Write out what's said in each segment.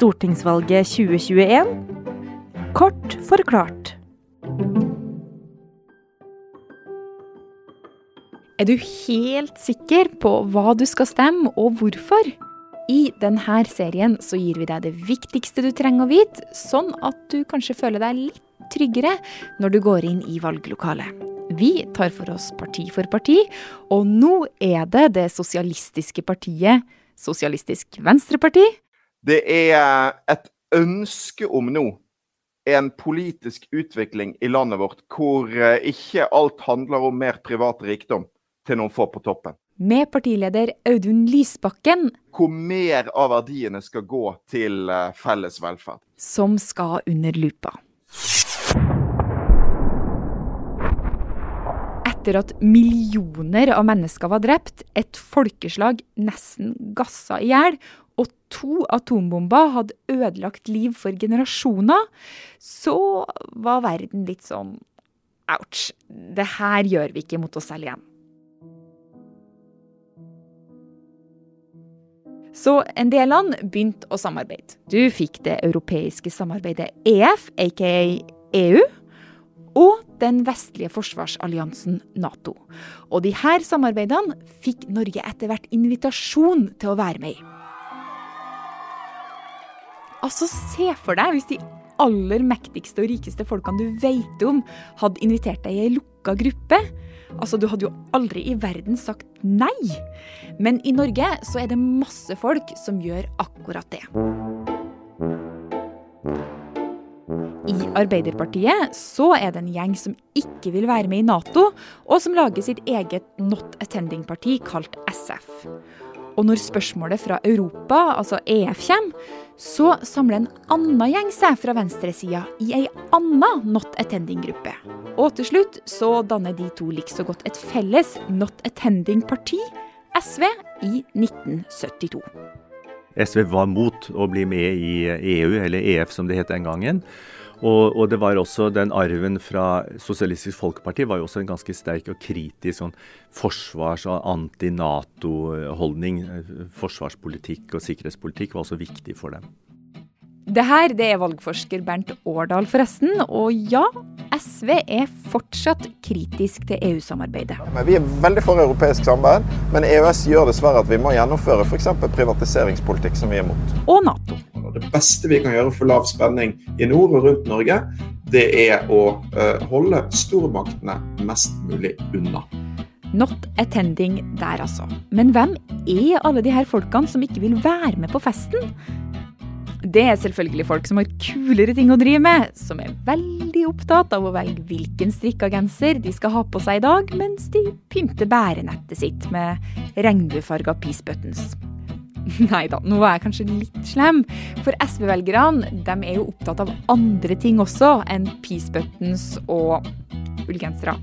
stortingsvalget 2021. Kort forklart. Er du helt sikker på hva du skal stemme, og hvorfor? I denne serien så gir vi deg det viktigste du trenger å vite, sånn at du kanskje føler deg litt tryggere når du går inn i valglokalet. Vi tar for oss parti for parti, og nå er det det sosialistiske partiet Sosialistisk Venstreparti. Det er et ønske om nå en politisk utvikling i landet vårt hvor eh, ikke alt handler om mer privat rikdom til noen få på toppen. Med partileder Audun Lysbakken. Hvor mer av verdiene skal gå til eh, felles velferd. Som skal under lupa. etter at millioner av mennesker var drept, et folkeslag nesten gassa i hjel, og to atombomber hadde ødelagt liv for generasjoner, så var verden litt sånn ouch. Det her gjør vi ikke mot oss selv igjen. Så en del land begynte å samarbeide. Du fikk det europeiske samarbeidet EF, aka EU og den vestlige forsvarsalliansen Nato. Og de her samarbeidene fikk Norge etter hvert invitasjon til å være med i. Altså, se for deg hvis de aller mektigste og rikeste folkene du vet om, hadde invitert deg i ei lukka gruppe. Altså, du hadde jo aldri i verden sagt nei. Men i Norge så er det masse folk som gjør akkurat det. I Arbeiderpartiet så er det en gjeng som ikke vil være med i Nato, og som lager sitt eget Not Attending-parti kalt SF. Og når spørsmålet fra Europa, altså EF, kommer, så samler en annen gjeng seg fra venstresida i ei anna Not Attending-gruppe. Og til slutt så danner de to likså godt et felles Not Attending-parti, SV, i 1972. SV var mot å bli med i EU, eller EF som det het den gangen. Og, og, det var også den arven fra Sosialistisk Folkeparti var jo også en ganske sterk og kritisk sånn forsvars- og anti-Nato-holdning. Forsvarspolitikk og sikkerhetspolitikk var også viktig for dem. Det her det er valgforsker Bernt Årdal, forresten. Og ja, SV er fortsatt kritisk til EU-samarbeidet. Vi er veldig for europeisk samarbeid, men EØS gjør dessverre at vi må gjennomføre f.eks. privatiseringspolitikk som vi er imot. Og Nato. Det beste vi kan gjøre for lav spenning i nord og rundt Norge, det er å uh, holde stormaktene mest mulig unna. Not attending der, altså. Men hvem er alle de her folkene som ikke vil være med på festen? Det er selvfølgelig folk som har kulere ting å drive med, som er veldig opptatt av å velge hvilken strikka genser de skal ha på seg i dag, mens de pynter bærenettet sitt med regnbuefarga peace buttons. Nei da, nå er jeg kanskje litt slem. For SV-velgerne er jo opptatt av andre ting også enn peace buttons og ullgensere.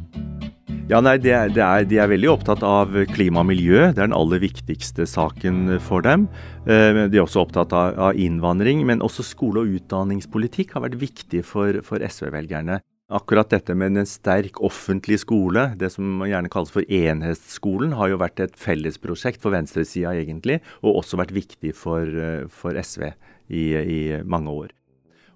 Ja, nei, det er, det er, De er veldig opptatt av klima og miljø. Det er den aller viktigste saken for dem. Eh, de er også opptatt av, av innvandring, men også skole- og utdanningspolitikk har vært viktig for, for SV-velgerne. Akkurat dette med en sterk offentlig skole, det som gjerne kalles for enhetsskolen, har jo vært et fellesprosjekt for venstresida egentlig, og også vært viktig for, eh, for SV i, i, mange år.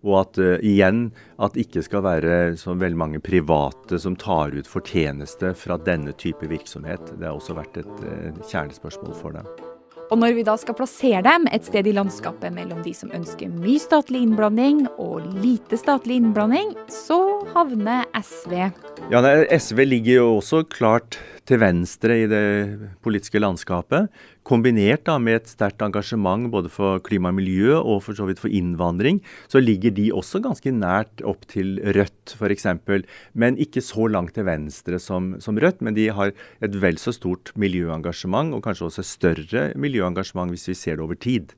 Og at uh, igjen at det ikke skal være så veldig mange private som tar ut fortjeneste fra denne type virksomhet. Det har også vært et uh, kjernespørsmål for dem. Og når vi da skal plassere dem et sted i landskapet mellom de som ønsker mye statlig innblanding og lite statlig innblanding, så havner SV Ja, nei, SV ligger jo også klart til venstre i det politiske landskapet. Kombinert da med et sterkt engasjement både for klima og miljø og for så vidt for innvandring, så ligger de også ganske nært opp til Rødt f.eks. Men ikke så langt til venstre som, som, Rødt. Men de har et vel så stort miljøengasjement, og kanskje også større miljøengasjement hvis vi ser det over tid.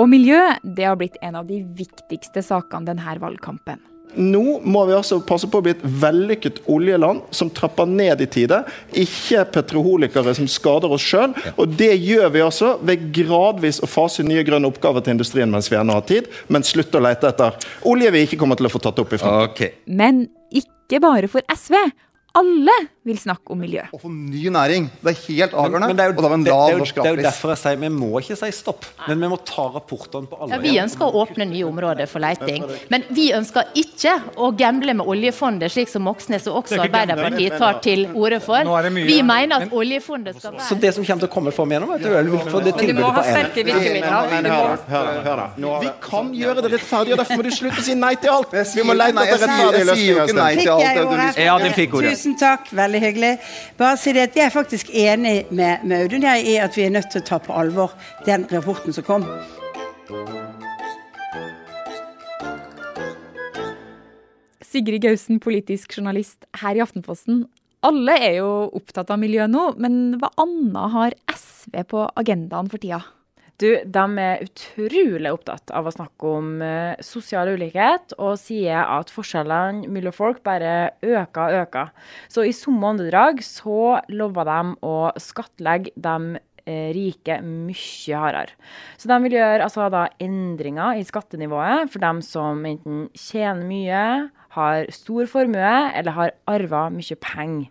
Og miljø det har blitt en av de viktigste sakene denne valgkampen. Nå må vi altså passe på å bli et vellykket oljeland som trapper ned i tide, ikke petroholikere som skader oss sjøl. Og det gjør vi altså ved gradvis å fase nye grønne oppgaver til industrien mens vi ennå har tid, men slutte å lete etter olje vi ikke kommer til å få tatt opp i fremtiden. Okay. Men ikke bare for SV. Alle vil snakke om miljø. Å få ny næring. Det er helt avgjørende. Men det er jo, og da med en det, lav det er jo, det er jo derfor jeg sier vi må ikke si stopp, men vi må ta rapportene på Ja, vi ønsker å åpne nye områder for leiting. Men vi ønsker ikke å gamble med oljefondet, slik som Moxnes og også Arbeiderpartiet tar til orde for. Vi mener at oljefondet skal være Så det som kommer til å komme vet du, er å få det tilbudet på. Men da. Vi kan gjøre det rettferdig, og derfor må du slutte å si nei til alt. Vi må jeg etter det du Ja, den fikk ordet. Tusen takk, veldig hyggelig. Bare si det at Jeg er faktisk enig med, med Audun i at vi er nødt til å ta på alvor den rapporten som kom. Sigrid Gausen, politisk journalist her i Aftenposten. Alle er jo opptatt av miljø nå, men hva annet har SV på agendaen for tida? Du, de er utrolig opptatt av å snakke om eh, sosial ulikhet, og sier at forskjellene mellom folk bare øker og øker. Så i samme åndedrag så lover de å skattlegge de eh, rike mye hardere. Så de vil gjøre altså, da, endringer i skattenivået for dem som enten tjener mye, har stor formue eller har arva mye penger.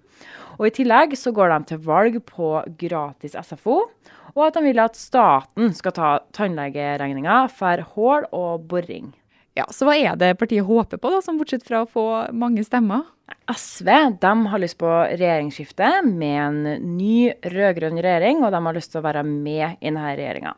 Og I tillegg så går de til valg på gratis SFO, og at de vil at staten skal ta tannlegeregninga for hull og boring. Ja, Så hva er det partiet håper på, da, som bortsett fra å få mange stemmer? SV de har lyst på regjeringsskifte med en ny rød-grønn regjering, og de har lyst til å være med i denne regjeringa.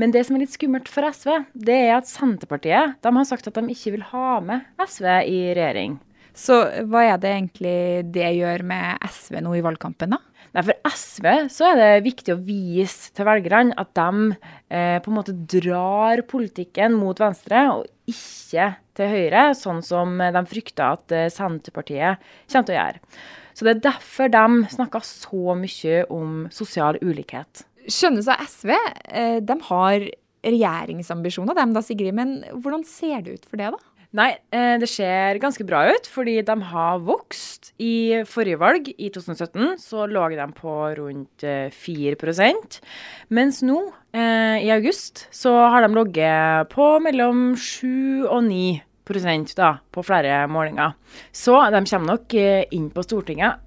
Men det som er litt skummelt for SV, det er at Senterpartiet de har sagt at de ikke vil ha med SV i regjering. Så hva er det egentlig det gjør med SV nå i valgkampen, da? Nei, For SV så er det viktig å vise til velgerne at de eh, på en måte drar politikken mot venstre, og ikke til høyre, sånn som de frykter at eh, Senterpartiet kommer til å gjøre. Så det er derfor de snakker så mye om sosial ulikhet. Skjønnes av SV. eh, De har regjeringsambisjoner, dem da, Sigrid. Men hvordan ser det ut for det, da? Nei, eh, det ser ganske bra ut, fordi de har vokst. I forrige valg, i 2017, så lå de på rundt eh, 4 Mens nå, eh, i august, så har de ligget på mellom 7 og 9 da, på flere målinger. Så de kommer nok eh, inn på Stortinget.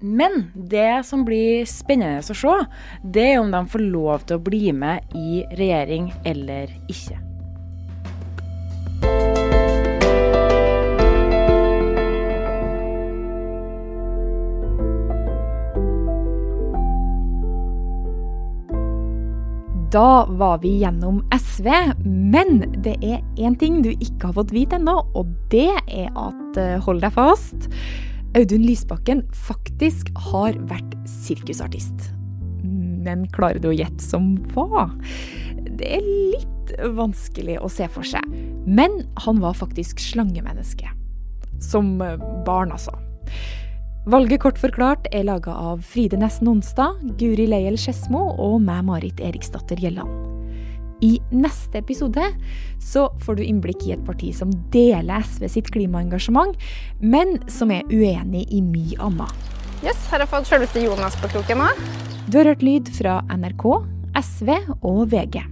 Men det som blir spennende å se, det er om de får lov til å bli med i regjering eller ikke. Da var vi gjennom SV, men det er én ting du ikke har fått vite ennå, og det er at, eh, hold deg fast, Audun Lysbakken faktisk har vært sirkusartist. Men klarer du å gjette som hva? Det er litt vanskelig å se for seg. Men han var faktisk slangemenneske. Som barn, altså. Valget kort forklart er laga av Fride Nesten Onsdag, Guri Leiel Skedsmo og meg, Marit Eriksdatter Gjelland. I neste episode så får du innblikk i et parti som deler SV sitt klimaengasjement, men som er uenig i mye annet. Yes, her har jeg fått selveste Jonas på kroken nå. Du har hørt lyd fra NRK, SV og VG.